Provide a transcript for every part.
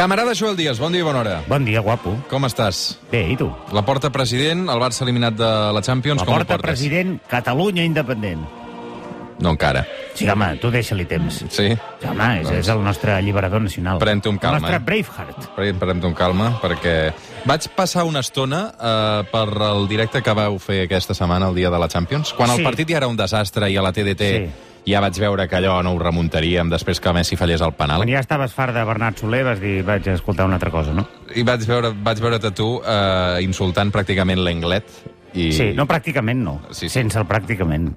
Camarada Joel Díaz, bon dia i bona hora. Bon dia, guapo. Com estàs? Bé, i tu? La porta president, el Barça eliminat de la Champions, La com porta ho portes? president, Catalunya independent. No encara. Sí, home, tu deixa-li temps. Sí? Sí, home, és, Doncs- és el nostre alliberador nacional. Pren-t'ho amb calma, El nostre eh? Braveheart. Pre- Parem-te amb calma, perquè vaig passar una estona eh, per el directe que vau fer aquesta setmana, el dia de la Champions, quan Sí. el partit ja era un desastre i a la TDT Sí. Ja vaig veure que allò no ho remuntaríem després que Messi fallés el penal. Quan ja estaves fart de Bernat Soler, vas dir, vaig escoltar una altra cosa, no? I vaig veure vaig veure't tu eh, insultant pràcticament l'Englet. I... Sí, no pràcticament no. Sí, sí. Sense el pràcticament.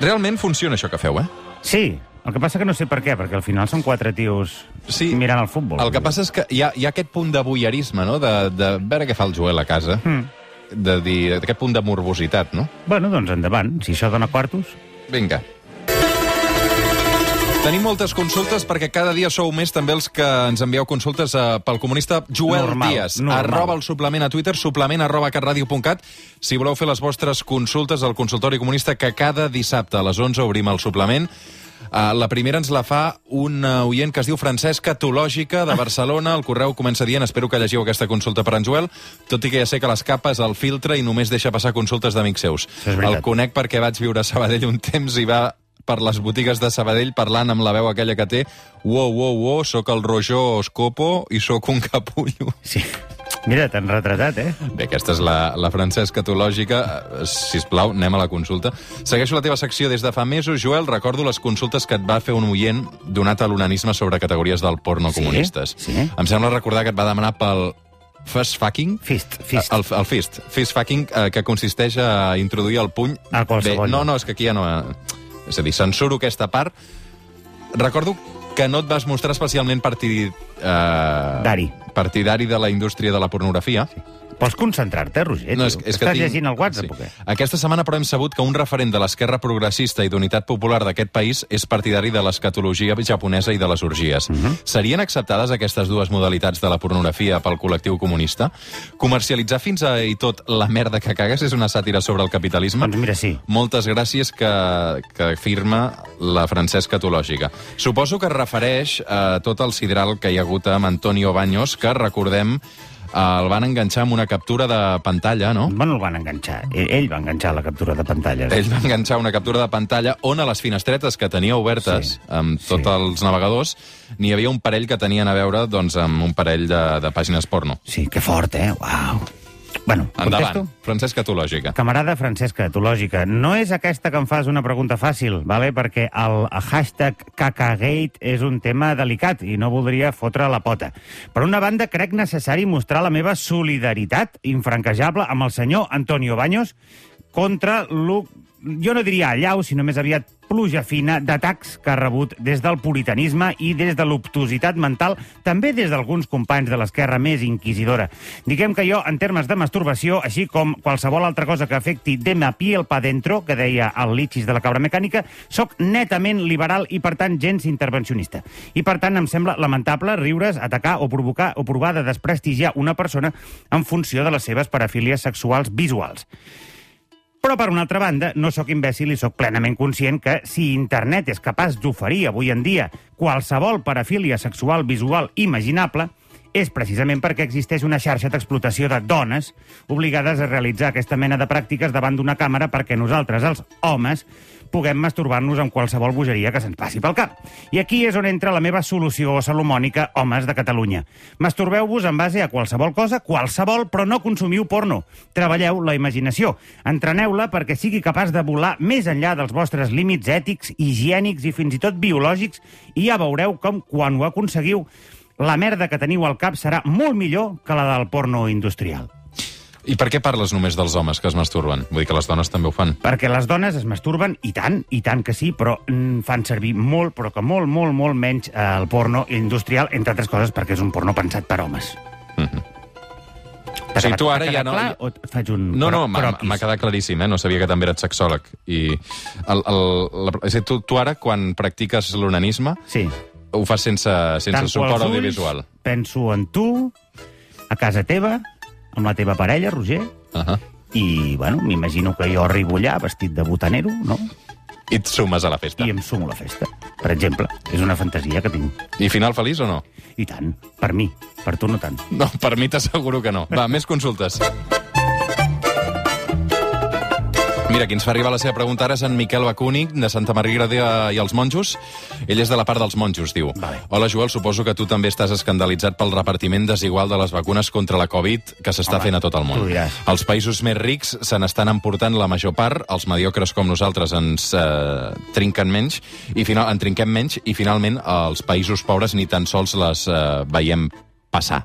Realment funciona això que feu, eh? Sí, el que passa que no sé per què, perquè al final són quatre tios Sí. mirant el futbol. El que passa és que hi ha, hi ha aquest punt de voyeurisme, no?, de, de veure què fa el Joel a casa, Mm. de dir, aquest punt de morbositat, no? Bueno, doncs endavant. Si això dona quartos... Vinga. Tenim moltes consultes perquè cada dia sou més també els que ens envieu consultes eh, pel comunista Joel Normal, Díaz. normal. Arroba el suplement a Twitter, suplement arroba catradio.cat. Si voleu fer les vostres consultes al consultori comunista, que cada dissabte a les 11 obrim el suplement. Uh, la primera ens la fa un uh, oient que es diu Francesca Tològica, de Barcelona. El correu comença dient, espero que llegiu aquesta consulta per en Joel, tot i que ja sé que les capes el filtre i només deixa passar consultes d'amics seus. El conec perquè vaig viure a Sabadell un temps i va per les botigues de Sabadell parlant amb la veu aquella que té «Wow, wow, wow, sóc el Rojó Oscopo i sóc un capullo». Sí. Mira, t'han retratat, eh? Bé, aquesta és la, la Francesca Tològica. Eh, sisplau, anem a la consulta. Segueixo la teva secció des de fa mesos. Joel, recordo les consultes que et va fer un oient donat a l'onanisme sobre categories del porno Sí? comunistes. Sí. Em sembla recordar que et va demanar pel fist fucking. Fist, fist. El, el fist. Fist fucking, eh, que consisteix a introduir el puny... A qualsevol Bé, no, no, és que aquí ja no... eh, És a dir, censuro aquesta part. Recordo que no et vas mostrar especialment partid... Eh, Dari. partidari de la indústria de la pornografia. Pots concentrar-te, Roger? No, és, és que Estàs tinc... llegint el WhatsApp o què? Aquesta setmana, però, hem sabut que un referent de l'esquerra progressista i d'unitat popular d'aquest país és partidari de l'escatologia japonesa i de les orgies. Uh Mhm. -huh. Serien acceptades aquestes dues modalitats de la pornografia pel col·lectiu comunista? Comercialitzar fins a i tot la merda que cagues és una sàtira sobre el capitalisme? Doncs mira, sí. Moltes gràcies que, que firma la Francesca Tològica. Suposo que es refereix a tot el sidral que hi ha hagut amb Antonio Baños, que, recordem, el van enganxar amb una captura de pantalla, no? Bueno, el van enganxar. Ell, ell va enganxar la captura de pantalla. Ell va enganxar una captura de pantalla on a les finestretes que tenia obertes Sí. amb Sí. tots els navegadors n'hi havia un parell que tenien a veure doncs, amb un parell de, de pàgines porno. Sí, que fort, eh? Uau. Bueno, Endavant, contesto? Francesca Tològica. Camarada Francesca, etològica, no és aquesta que em fas una pregunta fàcil, vale? perquè el hashtag cacagate és un tema delicat i no voldria fotre la pota. Per una banda, crec necessari mostrar la meva solidaritat infranquejable amb el senyor Antonio Baños contra lo jo no diria allau, sinó més aviat pluja fina d'atacs que ha rebut des del puritanisme i des de l'obtusitat mental, també des d'alguns companys de l'esquerra més inquisidora. Diguem que jo, en termes de masturbació, així com qualsevol altra cosa que afecti de ma piel pa dentro, que deia el Lichis de la cabra mecànica, sóc netament liberal i, per tant, gens intervencionista. I, per tant, em sembla lamentable riure's, atacar o provocar o provar de desprestigiar una persona en funció de les seves parafílies sexuals visuals. Però, per una altra banda, no sóc imbècil i sóc plenament conscient que si internet és capaç d'oferir avui en dia qualsevol parafília sexual visual imaginable, és precisament perquè existeix una xarxa d'explotació de dones obligades a realitzar aquesta mena de pràctiques davant d'una càmera perquè nosaltres, els homes, puguem masturbar-nos amb qualsevol bogeria que se'ns passi pel cap. I aquí és on entra la meva solució salomònica, homes de Catalunya. Masturbeu-vos en base a qualsevol cosa, qualsevol, però no consumiu porno. Treballeu la imaginació. Entreneu-la perquè sigui capaç de volar més enllà dels vostres límits ètics, higiènics i fins i tot biològics i ja veureu com, quan ho aconseguiu, la merda que teniu al cap serà molt millor que la del porno industrial. I per què parles només dels homes que es masturben? Vull dir que les dones també ho fan. Perquè les dones es masturben, i tant, i tant que sí, però mm, fan servir molt, però que molt, molt, molt menys eh, el porno industrial, entre altres coses perquè és un porno pensat per homes. Mhm. T'ha O sigui, tu ara ja no- Clar, o faig un No, no, m'ha quedat claríssim, eh? No sabia que també eres sexòleg. I el, el, la, és a dir, tu, tu ara, quan practiques l'onanisme, Sí. Ho fas sense, sense Tanco suport els ulls, audiovisual. penso en tu, a casa teva, amb la teva parella, Roger, Uh -huh. i, bueno, m'imagino que jo arribo allà vestit de botanero, no? I et sumes a la festa. i em sumo a la festa. Per exemple, és una fantasia que tinc. I final feliç o no? I tant, per mi. Per tu no tant. No, per mi t'asseguro que no. Va, més consultes. Mira, qui ens fa arribar la seva pregunta ara és en Miquel Bacúnic, de Santa Maria de, i els monjos. Ell és de la part dels monjos, diu. Vale. Hola, Joel, suposo que tu també estàs escandalitzat pel repartiment desigual de les vacunes contra la Covid que s'està fent a tot el món. Els països més rics se n'estan emportant la major part, els mediocres com nosaltres ens eh, trinquen menys, i final, en trinquem menys, i finalment els països pobres ni tan sols les eh, veiem passar.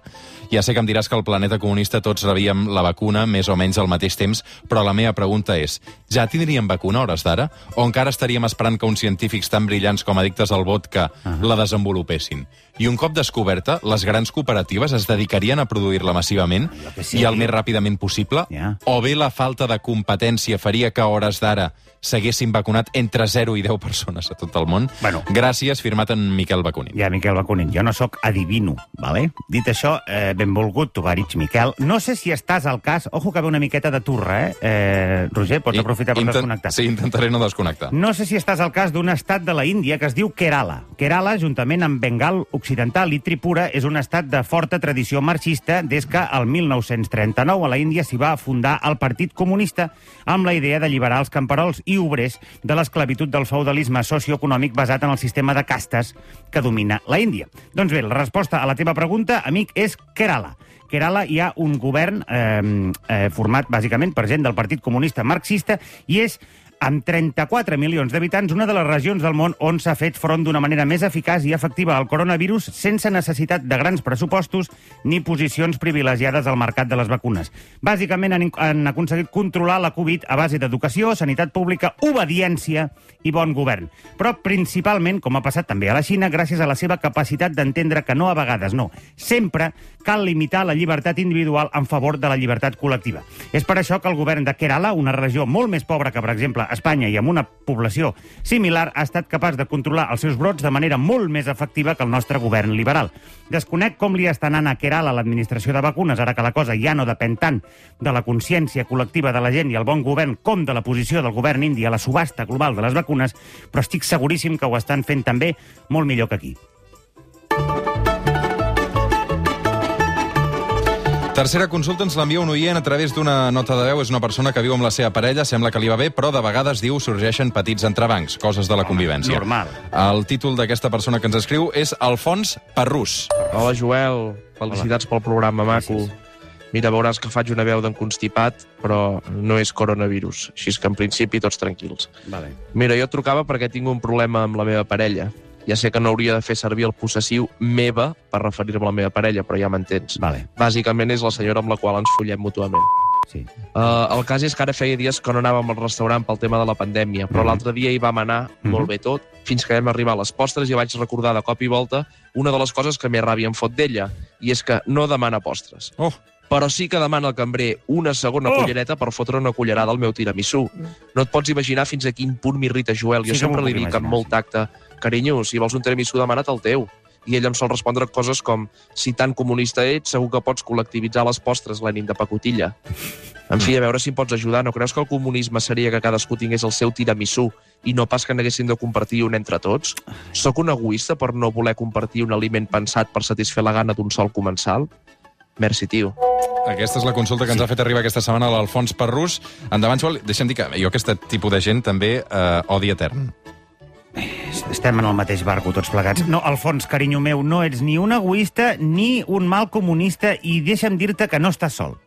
Ja sé que em diràs que al planeta comunista tots rebíem la vacuna més o menys al mateix temps, però la meva pregunta és, ja tindríem vacuna hores d'ara? O encara estaríem esperant que uns científics tan brillants com addictes al vodka uh -huh. la desenvolupessin? I un cop descoberta, les grans cooperatives es dedicarien a produir-la massivament sí. i el més ràpidament possible? Ja. O bé la falta de competència faria que hores d'ara s'haguessin vacunat entre 0 i 10 persones a tot el món? Bueno. Gràcies, firmat en Miquel Bacunin. Ja, Miquel Bacunin, jo no sóc adivino, vale? Dit això, eh, benvolgut, Tovarich, Miquel. No sé si estàs al cas... Ojo que ve una miqueta de turra, eh? eh Roger, pots I- aprofitar per inten- desconnectar. Sí, intentaré no desconnectar. No sé si estàs al cas d'un estat de la Índia que es diu Kerala. Kerala, juntament amb Bengal Occidental i Tripura, és un estat de forta tradició marxista des que el 1939 a la Índia s'hi va fundar el Partit Comunista amb la idea d'alliberar els camperols i obrers de l'esclavitud del feudalisme socioeconòmic basat en el sistema de castes que domina la Índia. Doncs bé, la resposta a la teva pregunta, amic, és Kerala. Kerala hi ha un govern eh, eh, format bàsicament per gent del Partit Comunista Marxista i és amb 34 milions d'habitants, una de les regions del món on s'ha fet front d'una manera més eficaç i efectiva al coronavirus sense necessitat de grans pressupostos ni posicions privilegiades al mercat de les vacunes. Bàsicament han, han aconseguit controlar la Covid a base d'educació, sanitat pública, obediència i bon govern. Però principalment, com ha passat també a la Xina, gràcies a la seva capacitat d'entendre que no a vegades no, sempre cal limitar la llibertat individual en favor de la llibertat col·lectiva. És per això que el govern de Kerala, una regió molt més pobra que, per exemple, Espanya i amb una població similar, ha estat capaç de controlar els seus brots de manera molt més efectiva que el nostre govern liberal. Desconec com li està anant a Kerala l'administració de vacunes, ara que la cosa ja no depèn tant de la consciència col·lectiva de la gent i el bon govern com de la posició del govern indi a la subhasta global de les vacunes, però estic seguríssim que ho estan fent també molt millor que aquí. Tercera consulta ens l'envia un oient a través d'una nota de veu. És una persona que viu amb la seva parella, sembla que li va bé, però de vegades, diu, sorgeixen petits entrebancs, coses de la convivència. normal. El títol d'aquesta persona que ens escriu és Alfons Parrús. Hola, Joel. Felicitats pel programa, maco. Mira, veuràs que faig una veu d'en constipat, però no és coronavirus. Així que, en principi, tots tranquils. Vale. Mira, jo trucava perquè tinc un problema amb la meva parella. Ja sé que no hauria de fer servir el possessiu meva per referir-me a la meva parella, però ja m'entens. Vale, Bàsicament és la senyora amb la qual ens follem mútuament. sí. Uh, el cas és que ara feia dies que no anàvem al restaurant pel tema de la pandèmia, però Mhm. l'altre dia hi vam anar Mhm. molt bé tot, fins que vam arribar a les postres i vaig recordar de cop i volta una de les coses que més ràbia em fot d'ella, i és que no demana postres. Oh, Però sí que demana al cambrer una segona Oh! cullereta per fotre una cullerada al meu tiramisú. No et pots imaginar fins a quin punt m'irrita Joel. Sí Jo que sempre li dic amb molt sí. Carinyo, si vols un tiramisú demana't el teu. I ell em sol respondre coses com si tan comunista ets, segur que pots col·lectivitzar les postres Lenin de pacotilla. En fi, a veure si em pots ajudar. No creus que el comunisme seria que cadascú tingués el seu tiramisú i no pas que n'haguessin de compartir un entre tots? Sóc un egoista per no voler compartir un aliment pensat per satisfer la gana d'un sol comensal? Merci, tio. aquesta és la consulta que ens ha fet arribar aquesta setmana l'Alfons Parrús. Endavant, Joel. Deixa'm dir que jo aquest tipus de gent també eh, odi etern. Estem en el mateix barco, tots plegats. No, Alfons, carinyo meu, no ets ni un egoista ni un mal comunista i deixa'm dir-te que no estàs sol.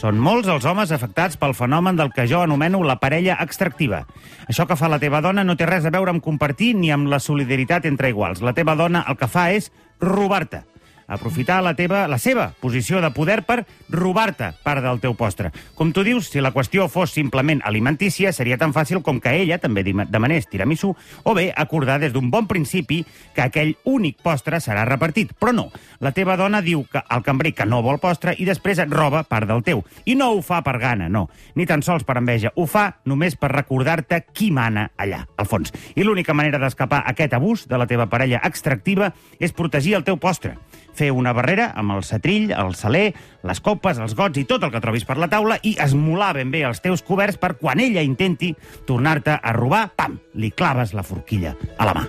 Són molts els homes afectats pel fenomen del que jo anomeno la parella extractiva. Això que fa la teva dona no té res a veure amb compartir ni amb la solidaritat entre iguals. La teva dona el que fa és robar-te aprofitar la teva la seva posició de poder per robar-te part del teu postre. Com tu dius, si la qüestió fos simplement alimentícia, seria tan fàcil com que ella també demanés tiramisú o bé acordar des d'un bon principi que aquell únic postre serà repartit. Però no, la teva dona diu que el cambrer que no vol postre i després et roba part del teu. I no ho fa per gana, no. Ni tan sols per enveja. Ho fa només per recordar-te qui mana allà, al fons. I l'única manera d'escapar aquest abús de la teva parella extractiva és protegir el teu postre. Fer una barrera amb el setrill, el saler, les copes, els gots i tot el que trobis per la taula i esmolar ben bé els teus coberts per quan ella intenti tornar-te a robar, pam, li claves la forquilla a la mà.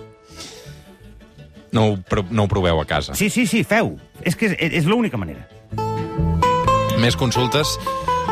No ho, no ho proveu a casa. Sí, sí, sí, feu. És que és, és l'única manera. Més consultes.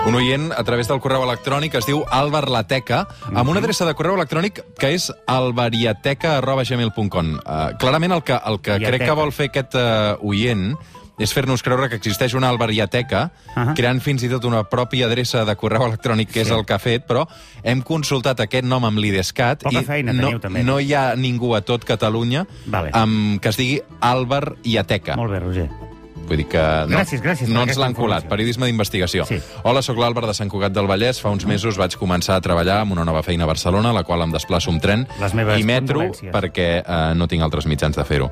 Un oient a través del correu electrònic es diu Álvar Lateca, amb una adreça de correu electrònic que és albariateca.gmail.com. Uh, clarament el que, el que crec que vol fer aquest uh, oient és fer-nos creure que existeix una albariateca, Ahà. creant fins i tot una pròpia adreça de correu electrònic, que és Sí. el que ha fet, però hem consultat aquest nom amb l'IDESCAT Poca i feina no, teniu, també. no hi ha ningú a tot Catalunya Vale. amb, que es digui Álvar Iateca. Molt bé, Roger. Vull dir que no, Gràcies, gràcies no ens l'han colat. Periodisme d'investigació. Sí. Hola, sóc l'Àlvar de Sant Cugat del Vallès. Fa uns mesos vaig començar a treballar amb una nova feina a Barcelona, la qual em desplaço amb tren i metro perquè eh, no tinc altres mitjans de fer-ho.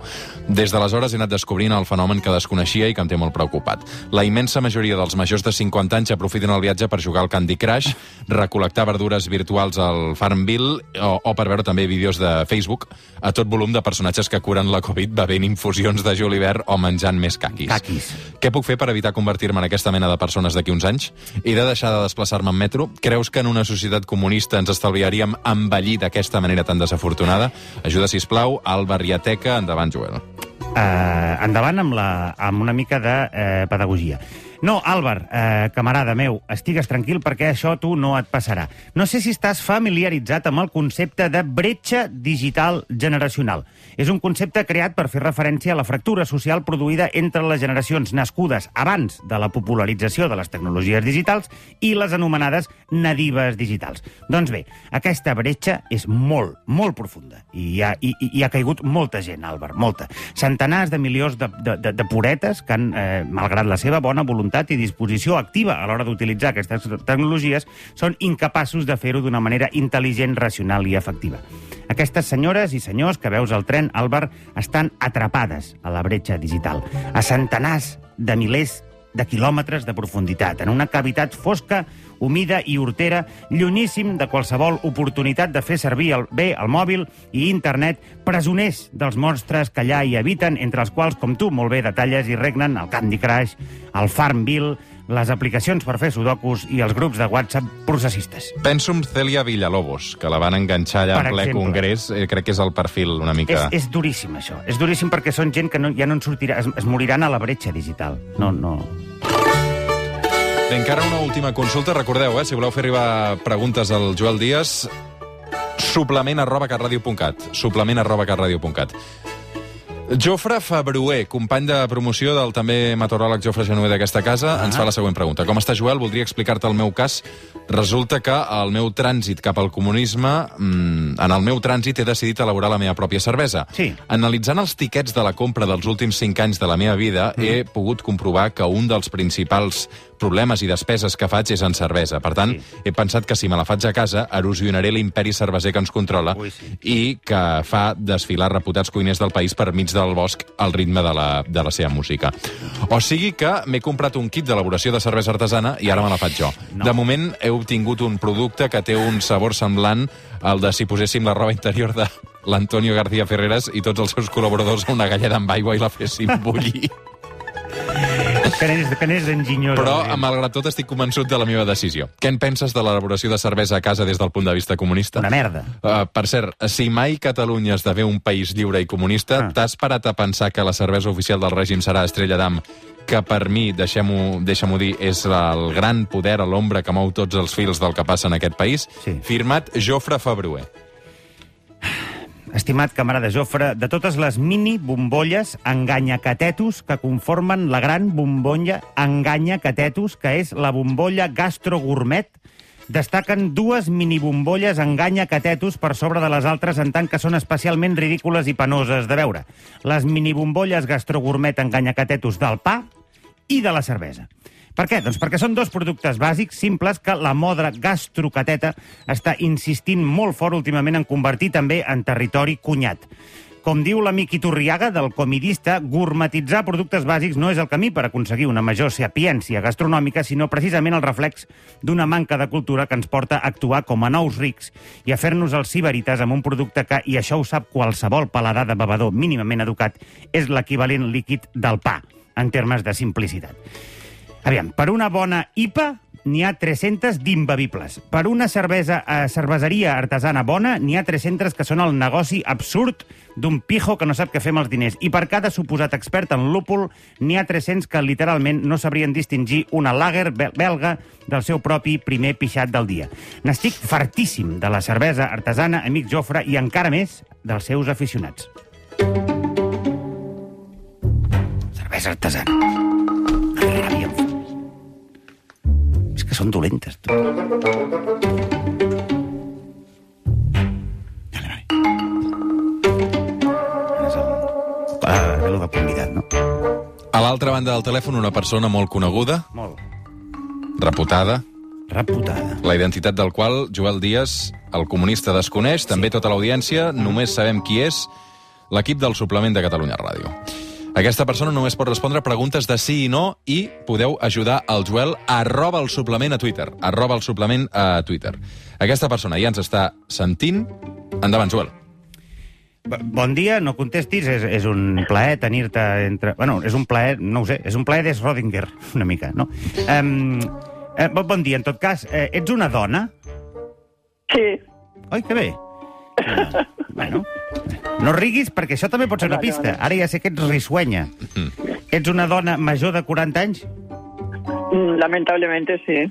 Des d'aleshores he anat descobrint el fenomen que desconeixia i que em té molt preocupat. La immensa majoria dels majors de 50 anys aprofiten el viatge per jugar al Candy Crush, recol·lectar verdures virtuals al Farmville o, o per veure també vídeos de Facebook a tot volum de personatges que curen la Covid bevent infusions de julivert o menjant més caquis. Caquis. Què puc fer per evitar convertir-me en aquesta mena de persones d'aquí uns anys? He de deixar de desplaçar-me en metro? Creus que en una societat comunista ens estalviaríem envellir d'aquesta manera tan desafortunada? Ajuda, si plau, al Barriateca. Endavant, Joel. Uh, endavant amb, la, amb una mica de uh, pedagogia. No, Àlvar, eh, camarada meu, estigues tranquil perquè això tu no et passarà. No sé si estàs familiaritzat amb el concepte de bretxa digital generacional. És un concepte creat per fer referència a la fractura social produïda entre les generacions nascudes abans de la popularització de les tecnologies digitals i les anomenades nadives digitals. Doncs bé, aquesta bretxa és molt, molt profunda. I hi ha, i, hi ha caigut molta gent, Àlvar, molta. Centenars de milions de, de, de, de puretes que han, eh, malgrat la seva bona voluntat i disposició activa a l'hora d'utilitzar aquestes tecnologies, són incapaços de fer-ho d'una manera intel·ligent, racional i efectiva. Aquestes senyores i senyors que veus al tren, Àlvar, estan atrapades a la bretxa digital, a centenars de milers de quilòmetres de profunditat, en una cavitat fosca, humida i hortera, lluníssim de qualsevol oportunitat de fer servir el, bé el mòbil i internet, presoners dels monstres que allà hi habiten, entre els quals, com tu molt bé detalles, hi regnen el Candy Crush, el Farmville, les aplicacions per fer sudokus i els grups de WhatsApp processistes. Penso en Celia Villalobos, que la van enganxar allà Per en ple exemple. congrés. Eh, crec que és el perfil una mica... És, és duríssim, això. És duríssim perquè són gent que no, ja no en sortirà, es, es moriran a la bretxa digital. No, no... Bé, encara una última consulta. Recordeu, eh, si voleu fer arribar preguntes al Joel Díaz, suplement arroba catradio.cat. Suplement arroba catradio.cat. Jofre Fabrué, company de promoció del també meteoròleg Jofre Genué d'aquesta casa, ah. ens fa la següent pregunta. Com està, Joel? Voldria explicar-te el meu cas. Resulta que el meu trànsit cap al comunisme, mm, en el meu trànsit he decidit elaborar la meva pròpia cervesa. Sí. Analitzant els tiquets de la compra dels últims 5 anys de la meva vida, mm. he pogut comprovar que un dels principals problemes i despeses que faig és en cervesa. Per tant, Sí. he pensat que si me la faig a casa, erosionaré l'imperi cerveser que ens controla Ui, sí. i que fa desfilar reputats cuiners del país per mig del bosc al ritme de la, de la seva música. O sigui que m'he comprat un kit d'elaboració de cervesa artesana i ara me la faig jo. No. De moment he obtingut un producte que té un sabor semblant al de si poséssim la roba interior de l'Antonio García Ferreras i tots els seus col·laboradors a una galleda amb aigua i la féssim bullir. Que n'és, que n'és enginyós. Però, malgrat tot, estic convençut de la meva decisió. Què en penses de l'elaboració de cervesa a casa des del punt de vista comunista? Una merda. Uh, per cert, si mai Catalunya esdevé un país lliure i comunista, Ah. t'has parat a pensar que la cervesa oficial del règim serà Estrella d'Am, que per mi, deixem-ho deixem dir, és el gran poder a l'ombra que mou tots els fils del que passa en aquest país? Sí. Firmat Jofre Fabrué. Estimat camarada Jofre, de totes les mini bombolles enganyacatetus que conformen la gran bombolla enganyacatetus, que és la bombolla gastrogourmet, destaquen dues mini bombolles enganyacatetus per sobre de les altres en tant que són especialment ridícules i penoses de veure. Les mini bombolles gastrogourmet enganyacatetus del pa i de la cervesa. Per què? Doncs perquè són dos productes bàsics, simples, que la modra gastrocateta està insistint molt fort últimament en convertir també en territori cunyat. Com diu l'amic Iturriaga, del comidista, gourmetitzar productes bàsics no és el camí per aconseguir una major sapiència gastronòmica, sinó precisament el reflex d'una manca de cultura que ens porta a actuar com a nous rics i a fer-nos els ciberites amb un producte que, i això ho sap qualsevol paladar de bevedor mínimament educat, és l'equivalent líquid del pa, en termes de simplicitat. Aviam, per una bona IPA n'hi ha 300 d'imbebibles. Per una cervesa, eh, cerveseria artesana bona n'hi ha 300 que són el negoci absurd d'un pijo que no sap què fer amb els diners. I per cada suposat expert en lúpul n'hi ha 300 que literalment no sabrien distingir una lager bel- belga del seu propi primer pixat del dia. N'estic fartíssim de la cervesa artesana, amic Jofre, i encara més dels seus aficionats. Cervesa artesana. Que són dolentes, tu. Vale, vale. És el... Ah, de convidat, no? A l'altra banda del telèfon, una persona molt coneguda, Molt. reputada, Reputada. la identitat del qual Joel Díaz, el comunista, desconeix, també tota l'audiència, només sabem qui és, l'equip del suplement de Catalunya Ràdio. Aquesta persona només pot respondre preguntes de sí i no i podeu ajudar el Joel arroba el suplement a Twitter. Arroba el suplement a Twitter. Aquesta persona ja ens està sentint. Endavant, Joel. Bon dia, no contestis, és, és un plaer tenir-te entre... Bueno, és un plaer, no ho sé, és un plaer de Schrödinger, una mica, no? Um, eh, bon, bon dia, en tot cas, eh, ets una dona? Sí, Oi, que bé. Ah, bueno, no riguis perquè això també pot ser una pista. Ara ja sé que ets risuenya. Ets una dona major de 40 anys? mm, lamentablemente sí.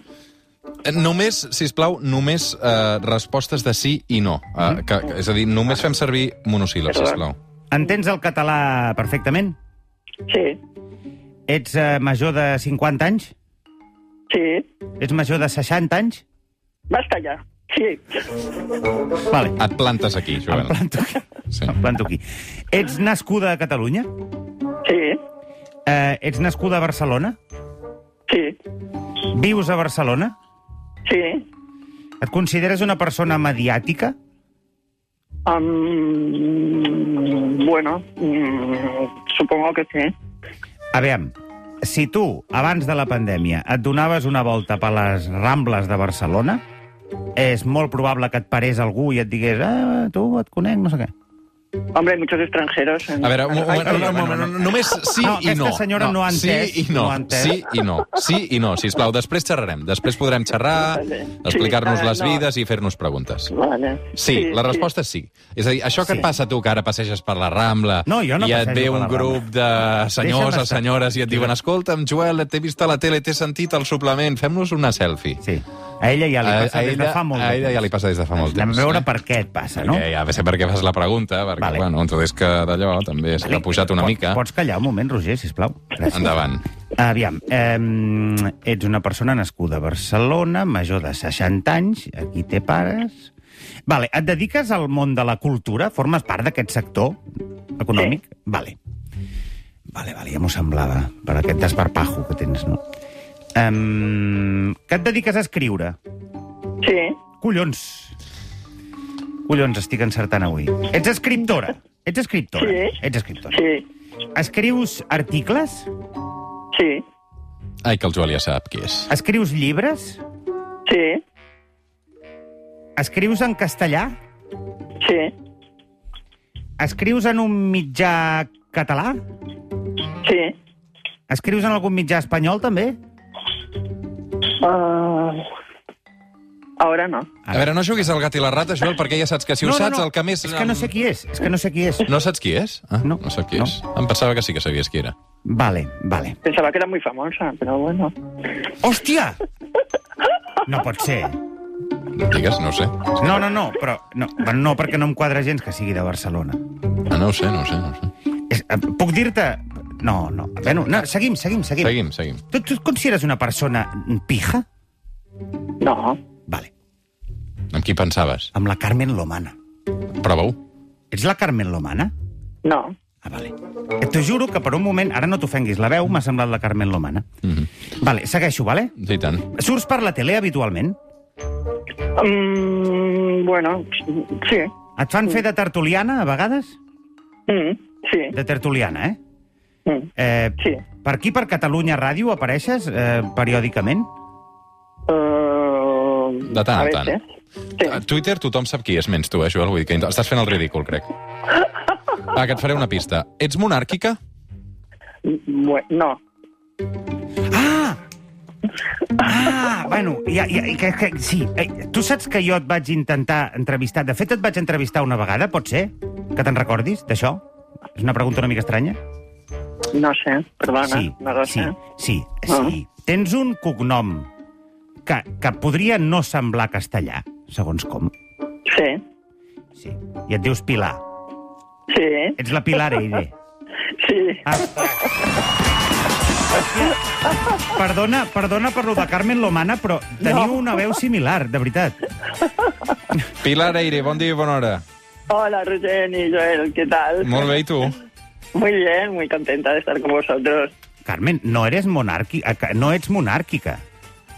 Eh, Només, si plau, només eh, respostes de sí i no. Eh, que, que- és a dir, només fem servir monosíl·labs, Perdó. sisplau. Entens el català perfectament? Sí, Ets eh, major de 50 anys? sí. Ets major de 60 anys? Basta ya. Sí, Vale. Et plantes aquí, Em Joel. planto aquí. Sí. Em planto aquí. Ets nascuda a Catalunya? sí, Eh, ets nascuda a Barcelona? sí, Vius a Barcelona? sí. Et consideres una persona mediàtica? Am, bueno, mm, supongo que sí. Aviam, si tu, abans de la pandèmia, et donaves una volta per les Rambles de Barcelona, és molt probable que et parés algú i et digués ah, tu, et conec, no sé què. Hombre, hay muchos extranjeros. En... A veure, un, Ay, un, ay, un, un, només sí No, i aquesta no. senyora no ha entès, Sí i no. no ha entès. Sí i no. Sí i no, sisplau. Després xerrarem. Després podrem xerrar, Vale. explicar-nos Sí, les no. vides i fer-nos preguntes. Vale. Sí, la resposta és sí. És a dir, això que Sí. et passa a tu, que ara passeges per la Rambla No, jo no i et ve un grup de senyors o senyores i et diuen escolta'm, Joel, t'he vist a la tele, t'he sentit al suplement, fem-nos una selfie. Sí. A ella ja li A, passa a, des de ella, fa molt a ella ja li passa des de fa molt Anem temps. a veure eh? per què et passa, no? Perquè ja sé per què fas la pregunta, perquè, Vale. bueno, entonces que d'allò també s'ha pujat una Pots- mica. Pots callar un moment, Roger, sisplau? Gràcies. Endavant. Aviam, eh, ets una persona nascuda a Barcelona, major de 60 anys, aquí té pares... Vale, et dediques al món de la cultura? Formes part d'aquest sector econòmic? Vale. Vale, vale, ja m'ho semblava, per aquest desparpajo que tens, no? Um, que et dediques a escriure? Sí, Collons. Collons, estic encertant avui. Ets escriptora? Ets escriptora? Sí. Ets escriptora. sí, Escrius articles? sí, Ai, que el Joel ja sap qui és. Escrius llibres? sí, Escrius en castellà? sí, Escrius en un mitjà català? sí. Escrius en algun mitjà espanyol, també? Ah, ahora no. A veure, no juguis al gat i la rata, Joel, perquè ja saps que si ho saps, el que més... És que no sé qui és, és que no sé qui és. No saps qui és? Ah, No. no sé qui No. és. Em pensava que sí que sabies qui era. Vale, vale. Pensaba que era muy famosa, pero bueno. Hòstia! No pot ser. Digues, no ho sé. No, no, no, però... No, bueno, no perquè no em quadra gens que sigui de Barcelona. Ah, no ho sé, no ho sé, no ho sé. És, eh, puc dir-te... No, no. Bueno, no, seguim, seguim, seguim. Seguim, seguim. Tu, tu et consideres una persona pija? No, Vale. Amb qui pensaves? Amb la Carmen Lomana. Prova-ho. Ets la Carmen Lomana? no. Ah, vale. Et t'ho juro que per un moment, ara no t'ofenguis, la veu m'ha semblat la Carmen Lomana. Mm -hmm. Vale, segueixo, vale? I tant. Surts per la tele habitualment? Mm, bueno, sí, Et fan fer de tertuliana, a vegades? Mm, sí. de tertuliana, eh? Mm, eh sí. Per aquí, per Catalunya Ràdio, apareixes eh, periòdicament? Uh, De tant en tant. veces. Sí. A Twitter tothom sap qui és, menys tu, eh, Joel? Vull dir que estàs fent el ridícul, crec. Va, que et faré una pista. Ets monàrquica? Bueno, no. Ah! Ah, bueno, ja, ja, que, que, sí. Eh, tu saps que jo et vaig intentar entrevistar... De fet, et vaig entrevistar una vegada, pot ser? Que te'n recordis, d'això? És una pregunta una mica estranya. No sé, perdona. Sí, no lo sí, sé. sí, Ah. sí. Tens un cognom que, que podria no semblar castellà, segons com. Sí, Sí. I et dius Pilar. sí, Ets la Pilar Eire. sí. Ah, perdona, perdona per lo de Carmen Lomana, però teniu No. una veu similar, de veritat. Pilar Eire, bon dia i bona hora. Hola, Rosén y Joel, ¿qué tal? Molt bé, i tu? Muy bien, muy contenta de estar con vosotros. Carmen, no eres monàrquica, no ets monàrquica.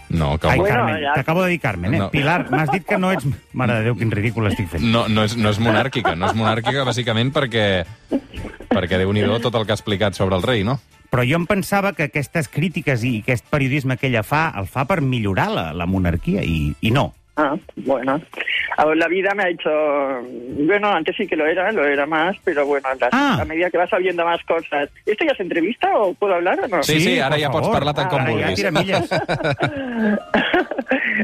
No, que Ai, Bueno, Carmen, ja- t'acabo de dir Carmen, eh? No. Pilar, m'has dit que no ets... Mare de Déu, quin ridícul estic fent. no, no, és, no és monàrquica. No és monàrquica, bàsicament, perquè, perquè déu nhi tot el que ha explicat sobre el rei, no? Però jo em pensava que aquestes crítiques i aquest periodisme que ella fa, el fa per millorar la, la monarquia, i, i no. Ah, bueno. A La vida me ha hecho... Bueno, antes sí que lo era, lo era más, pero bueno, la- Ah. a medida que vas sabiendo más cosas... ¿Esto ya es entrevista o puedo hablar o no? Sí, sí, ara ja pots favor. parlar tant com Ara ja vulguis. tira milles.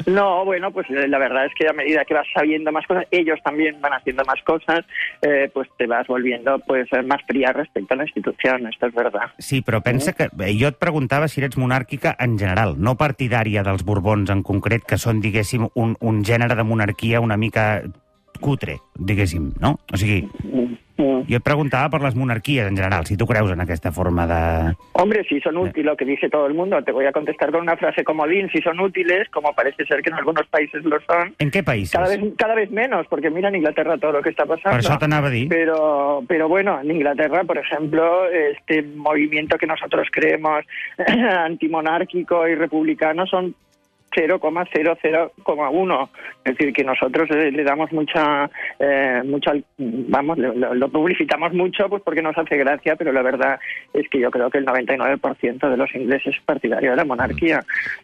No, bueno, pues eh, la verdad es que a medida que vas sabiendo más cosas, ellos también van haciendo más cosas, eh, pues te vas volviendo pues eh, más fría respecto a la institución, esto es verdad. Sí, però pensa que... Jo et preguntava si eres monàrquica en general, no partidària dels Borbons en concret, que són, diguéssim, un, un gènere de monarquia una mica cutre, diguéssim, no? O sigui, Mm, jo et preguntava per les monarquies en general, si tu creus en aquesta forma de... Hombre, si son útiles, lo que dice todo el mundo, te voy a contestar con una frase comodín, si son útiles, como parece ser que en algunos países lo son, En què països? cada vez, cada vez menos, porque mira en Inglaterra todo lo que está pasando. Per això t'anava a dir. Pero, pero bueno, en Inglaterra, por ejemplo, este movimiento que nosotros creemos antimonárquico y republicano son 0,00,1. Es decir, que nosotros eh, le damos mucha, eh, mucha vamos, lo, lo- lo publicitamos mucho pues porque nos hace gracia, pero la verdad es que yo creo que el 99% de los ingleses es partidario de la monarquía.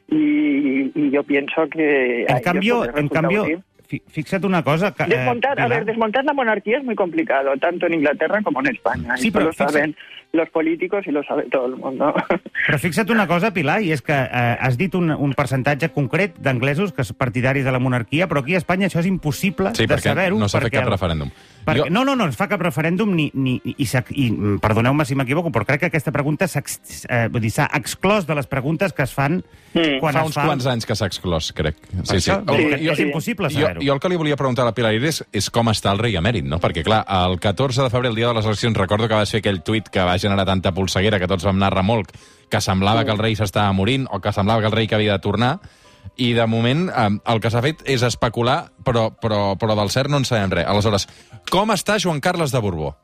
Y, y yo pienso que... En cambio, en cambio. Fixa't una cosa... Que, eh, Desmontar, a ver, desmontar la monarquía es muy complicado, tanto en Inglaterra como en España. Sí, pero lo fixa- saben los políticos y lo sabe todo el mundo. Però fixa't una cosa, Pilar, i és que eh, has dit un, un percentatge concret d'anglesos que són partidaris de la monarquia, però aquí a Espanya això és impossible Sí, de perquè saber-ho. no s'ha fet perquè cap el- referèndum. Perquè, Jo- No, no, no es fa cap referèndum ni, ni, i, i mm, perdoneu-me si m'equivoco, però crec que aquesta pregunta s'ha eh, exclòs de les preguntes que es fan Mm. quan Fa es uns fa... quants anys que s'ha exclòs, crec. Sí, sí. Sí, que és impossible Jo, saber-ho. jo el que li volia preguntar a la Pilar Iris és com està el rei emèrit, no? Perquè, clar, el 14 de febrer, el dia de les eleccions, recordo que vas fer aquell tuit que va generar tanta polseguera que tots vam anar a remolc, que semblava que el rei s'estava morint o que semblava que el rei que havia de tornar, i de moment eh, el que s'ha fet és especular, però, però, però del cert no en sabem res. Aleshores, com està Joan Carles de Borbó?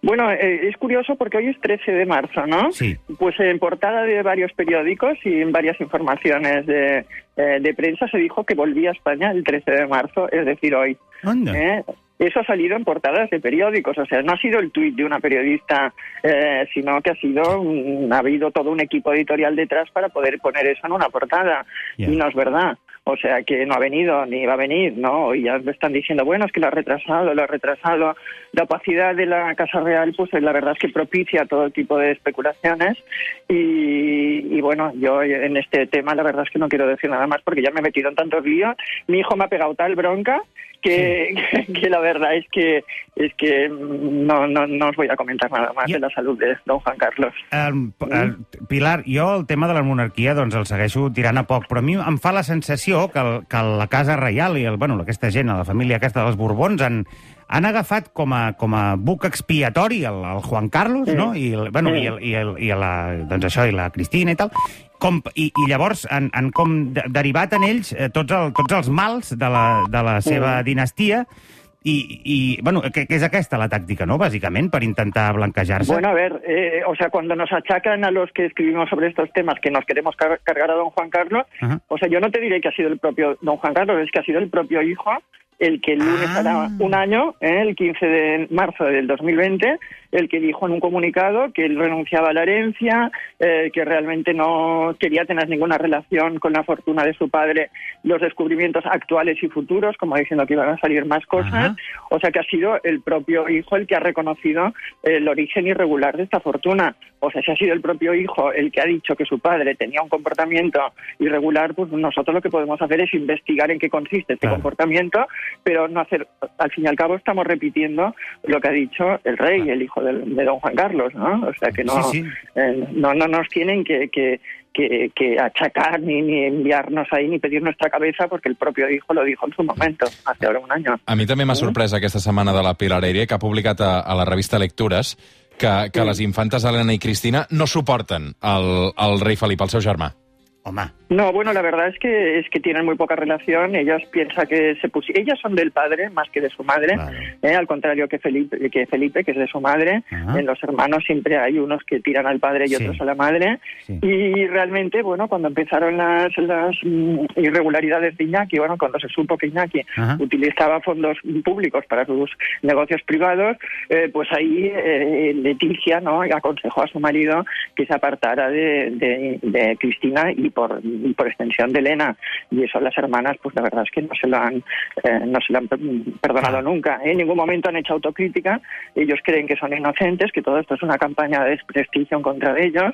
Bueno, eh, es curioso porque hoy es 13 de marzo, ¿no? Sí. Pues en portada de varios periódicos y en varias informaciones de, eh, de prensa se dijo que volvía a España el 13 de marzo, es decir, hoy. Onda. ¿eh? Eso ha salido en portadas de periódicos, o sea, no ha sido el tuit de una periodista, eh, sino que ha sido, mm, ha habido todo un equipo editorial detrás para poder poner eso en una portada. Y no es verdad. O sea, que no ha venido ni va a venir, ¿no? Y ya me están diciendo, bueno, es que lo ha retrasado, lo ha retrasado. La opacidad de la Casa Real, pues la verdad es que propicia todo tipo de especulaciones. Y, y bueno, yo en este tema la verdad es que no quiero decir nada más porque ya me he metido en tantos líos. Mi hijo me ha pegado tal bronca que, que, la verdad es que es que no, no, no os voy a comentar nada más Ya. de la salud de don Juan Carlos. El, el, Pilar, jo el tema de la monarquia doncs el segueixo tirant a poc, però a mi em fa la sensació que, el, que la Casa Reial i el, bueno, aquesta gent, la família aquesta dels Borbons, han, han agafat com a, com a buc expiatori el, el Juan Carlos, no? I, el, bueno, i, el, i, el, i la, doncs això, i la Cristina i tal, com, i, i llavors han, han com de, derivat en ells eh, tots, el, tots els mals de la, de la seva dinastia i, i bueno, que, que és aquesta la tàctica, no?, bàsicament, per intentar blanquejar-se. Bueno, a ver, eh, o sea, cuando nos achacan a los que escribimos sobre estos temas que nos queremos car- cargar a don Juan Carlos, Ajá. o sea, yo no te diré que ha sido el propio don Juan Carlos, es que ha sido el propio hijo el que el lunes Ah. hará un año, eh, el 15 de marzo del 2020, el que dijo en un comunicado que él renunciaba a la herencia, eh, que realmente no quería tener ninguna relación con la fortuna de su padre, los descubrimientos actuales y futuros, como diciendo que iban a salir más cosas. Ajá. O sea que ha sido el propio hijo el que ha reconocido el origen irregular de esta fortuna. O sea, si ha sido el propio hijo el que ha dicho que su padre tenía un comportamiento irregular, pues nosotros lo que podemos hacer es investigar en qué consiste este Claro. comportamiento, pero no hacer, al fin y al cabo estamos repitiendo lo que ha dicho el rey, el hijo del- de, don Juan Carlos, ¿no? O sea que no, Sí, sí. eh, no, no nos tienen que, que, que, que achacar ni, ni enviarnos ahí ni pedir nuestra cabeza porque el propio hijo lo dijo en su momento, hace ahora un año. A mi també m'ha sorprès aquesta setmana de la Pilar Eiria, que ha publicat a, a la revista Lectures que, que les infantes Helena i Cristina no suporten el, el rei Felip, el seu germà. Home, No, bueno, la verdad es que es que tienen muy poca relación. Ellas piensan que se pusi- ellas son del padre más que de su madre, Claro. ¿eh? al contrario que Felipe, que Felipe, que es de su madre. Ajá. En los hermanos siempre hay unos que tiran al padre y Sí. otros a la madre. Sí. Y realmente, bueno, cuando empezaron las, las mm, irregularidades de Iñaki, bueno, cuando se supo que Iñaki Ajá. utilizaba fondos públicos para sus negocios privados, eh, pues ahí eh, Leticia, ¿no? Aconsejó a su marido que se apartara de, de- de Cristina y por, y por extensión de Elena. Y eso las hermanas, pues la verdad es que no se lo han, eh, no se lo han per- perdonado nunca. En ningún momento han hecho autocrítica. Ellos creen que son inocentes, que todo esto es una campaña de desprestigio en contra de ellos.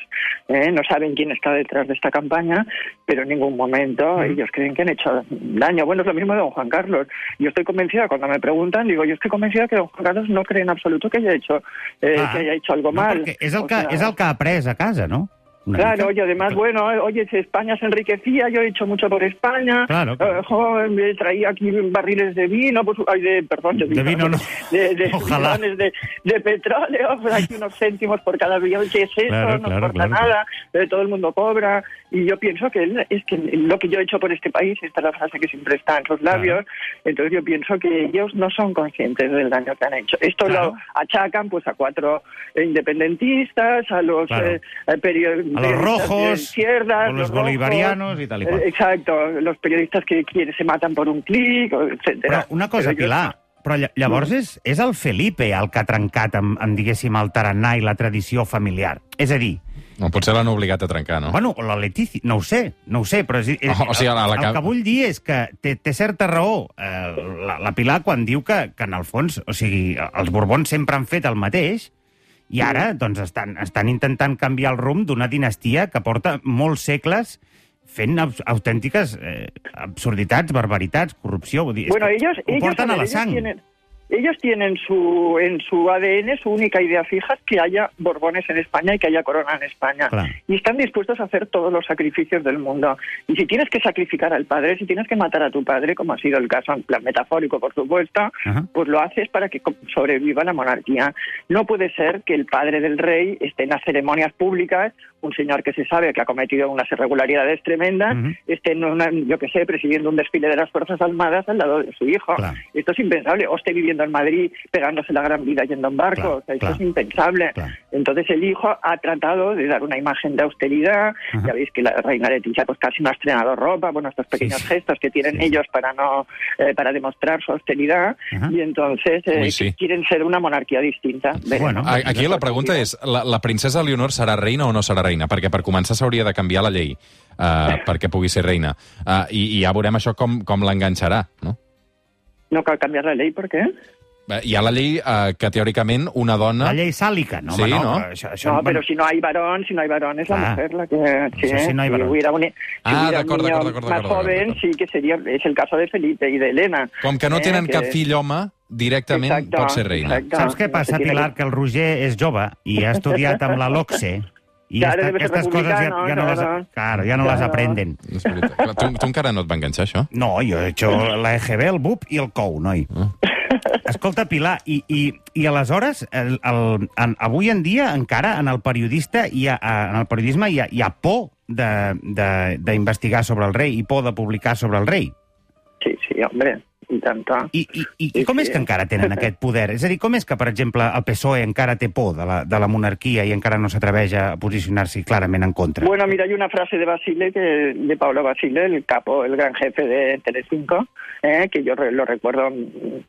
¿eh? No saben quién está detrás de esta campaña, pero en ningún momento ellos creen que han hecho daño. Bueno, es lo mismo de don Juan Carlos. Yo estoy convencida, cuando me preguntan, digo, yo estoy convencida que don Juan Carlos no cree en absoluto que haya hecho, eh, Ah, que haya hecho algo no, mal. és el, O que, sea, és el que ha après a casa, no? Claro, y además, bueno, eh, oye, si España se enriquecía, yo he hecho mucho por España. Claro, claro. Eh, me traía aquí barriles de vino, pues, ay, de, perdón, de, De vino no. De, de Ojalá. de, de petróleo, pues aquí unos céntimos por cada billón, ¿qué es eso? Claro, no claro, importa nada, eh, todo el mundo cobra. Y yo pienso que es que lo que yo he hecho por este país, esta es la frase que siempre está en sus labios, entonces yo pienso que ellos no son conscientes del daño que han hecho. Esto lo achacan pues a cuatro independentistas, a los eh, eh, perio- A los rojos, o los rojos, bolivarianos y tal y cual. eh, exacto, los periodistas que quieren, se matan por un clic, o Però etcétera. una cosa, Pero yo- Pilar, però lla- llavors és, és el Felipe el que ha trencat amb, amb, diguéssim, el tarannà i la tradició familiar. És a dir, No, potser l'han obligat a trencar, no? bueno, la Leticia, no ho sé, no ho sé, però és, és, O- o sigui, a la- a la el, que- el que vull dir és que té, té certa raó eh, la, la Pilar quan diu que, que en el fons, o sigui, els Borbons sempre han fet el mateix i ara doncs, estan, estan intentant canviar el rumb d'una dinastia que porta molts segles fent abs- autèntiques eh, absurditats, barbaritats, corrupció. Vull dir, Bueno, ellos, ho ellos, porten a la ellos sang. tienen, ellos tienen su, en su ADN su única idea fija que haya Borbones en España y que haya corona en España. Claro. Y están dispuestos a hacer todos los sacrificios del mundo. Y si tienes que sacrificar al padre, si tienes que matar a tu padre, como ha sido el caso en plan metafórico, por supuesto, Ajá. pues lo haces para que sobreviva la monarquía. No puede ser que el padre del rey esté en las ceremonias públicas, un señor que se sabe que ha cometido unas irregularidades tremendas, Ujú. esté en una, yo que sé, presidiendo un desfile de las Fuerzas Armadas al lado de su hijo. Claro. Esto es impensable. O esté viviendo en Madrid pegándose la gran vida yendo en barco. Claro, o sea, esto claro. es impensable. Claro. Entonces el hijo ha tratado de dar una imagen de austeridad. Ajá. Ya veis que la reina Leticia pues casi no ha estrenado ropa. Bueno, estos pequeños sí. gestos que tienen Sí, sí. ellos para no eh, para demostrar su austeridad. Ajá. Y entonces eh, Uy, sí. quieren ser una monarquía distinta. Bueno. Aquí la pregunta és, la, la princesa Leonor serà reina o no serà reina? Perquè per començar s'hauria de canviar la llei uh, perquè pugui ser reina. Uh, i, I ja veurem això com, com l'enganxarà, no? No cal cambiar la ley, ¿por qué? Eh, Hi ha la llei uh, que teòricament una dona... La llei sàlica, no? Sí, home, no? Això, això, No, pero si no hay varón, si no hay varón, es la Ah. mujer la que... Sí, no hay varón. hubiera un, si Ah, d'acord, un niño d'acord, d'acord, más joven, sí que sería... Es el caso de Felipe y de Elena. Com que no Eh, tenen que- cap fill home, directament Exacte, pot ser reina. exacte. Saps què No passa, Pilar? que- Que el Roger és jove i ha estudiat amb la LOCSE i Claro, esta, aquestes coses ja, republicano, ja, no les, claro. claro, ja no les Claro. aprenden. Clar, Tu, tu encara no et va enganxar, això? No, jo he hecho la EGB, el BUP i el COU, noi. Ah. Escolta, Pilar, i, i, i aleshores, el, el, en, avui en dia, encara, en el periodista hi ha, en el periodisme hi ha, hi ha por de- de- d'investigar sobre el rei i por de publicar sobre el rei. Sí, sí, hombre, tanto. I, i, i, i com és que encara tenen aquest poder? És a dir, com és que, per exemple, el PSOE encara té por de la, de la monarquia i encara no s'atreveix a posicionar-s'hi clarament en contra? Bueno, mira, hay una frase de Basile, que, de Pablo Basile, el capo, el gran jefe de Telecinco, eh, que yo lo recuerdo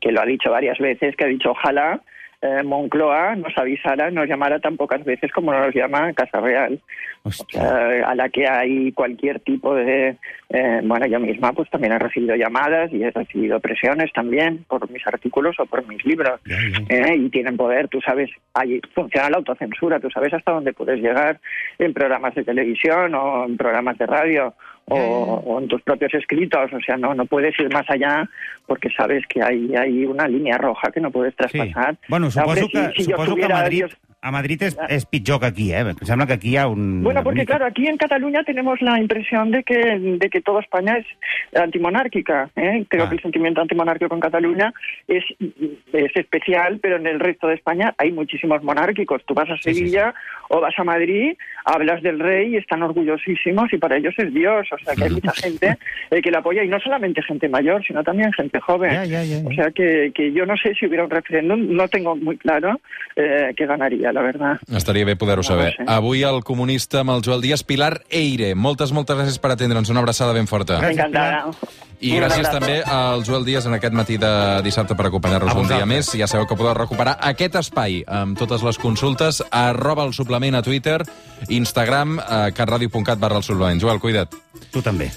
que lo ha dicho varias veces, que ha dicho ojalá eh, Moncloa nos avisara, nos llamara tan pocas veces como nos llama Casa Real. O Hòstia. sea, a la que hay cualquier tipo de... eh, bueno, yo misma pues también he recibido llamadas y he recibido presiones también por mis artículos o por mis libros. ¿eh? y tienen poder, tú sabes, ahí funciona la autocensura, tú sabes hasta dónde puedes llegar en programas de televisión o en programas de radio o, o en tus propios escritos, o sea, no, no puedes ir más allá porque sabes que hay, hay una línea roja que no puedes Sí. traspasar. Bueno, Hombre, que, si- si que Madrid, Dios- a Madrid és, és pitjor que aquí, eh? Em sembla que aquí hi ha un... Bueno, porque mica- claro, aquí en Cataluña tenemos la impresión de que, de que toda España es antimonárquica. ¿eh? Creo Ah. que el sentimiento antimonárquico en Cataluña es, es especial, pero en el resto de España hay muchísimos monárquicos. Tú vas a Sí, sí, Sevilla o vas a Madrid, hablas del rey y están orgullosísimos y para ellos es Dios. O sea que hay mucha gente eh, que la apoya y no solamente gente mayor, sino también gente joven. O sea que, que yo no sé si hubiera un referéndum, no tengo muy claro eh, que ganaría, la verdad. Estaria bé poder-ho No saber. ho sé. Avui el comunista amb el Joel Díaz, Pilar Eire. Moltes, moltes gràcies per atendre'ns. Una abraçada ben forta. Encantada. I Una gràcies abraçada. també al Joel Díaz en aquest matí de dissabte per acompanyar-nos un dia més. Ja sabeu que podeu recuperar aquest espai amb totes les consultes arroba el suplement a Twitter, Instagram, eh, catradio.cat barra el suplement. Joel, cuida't. Tu també.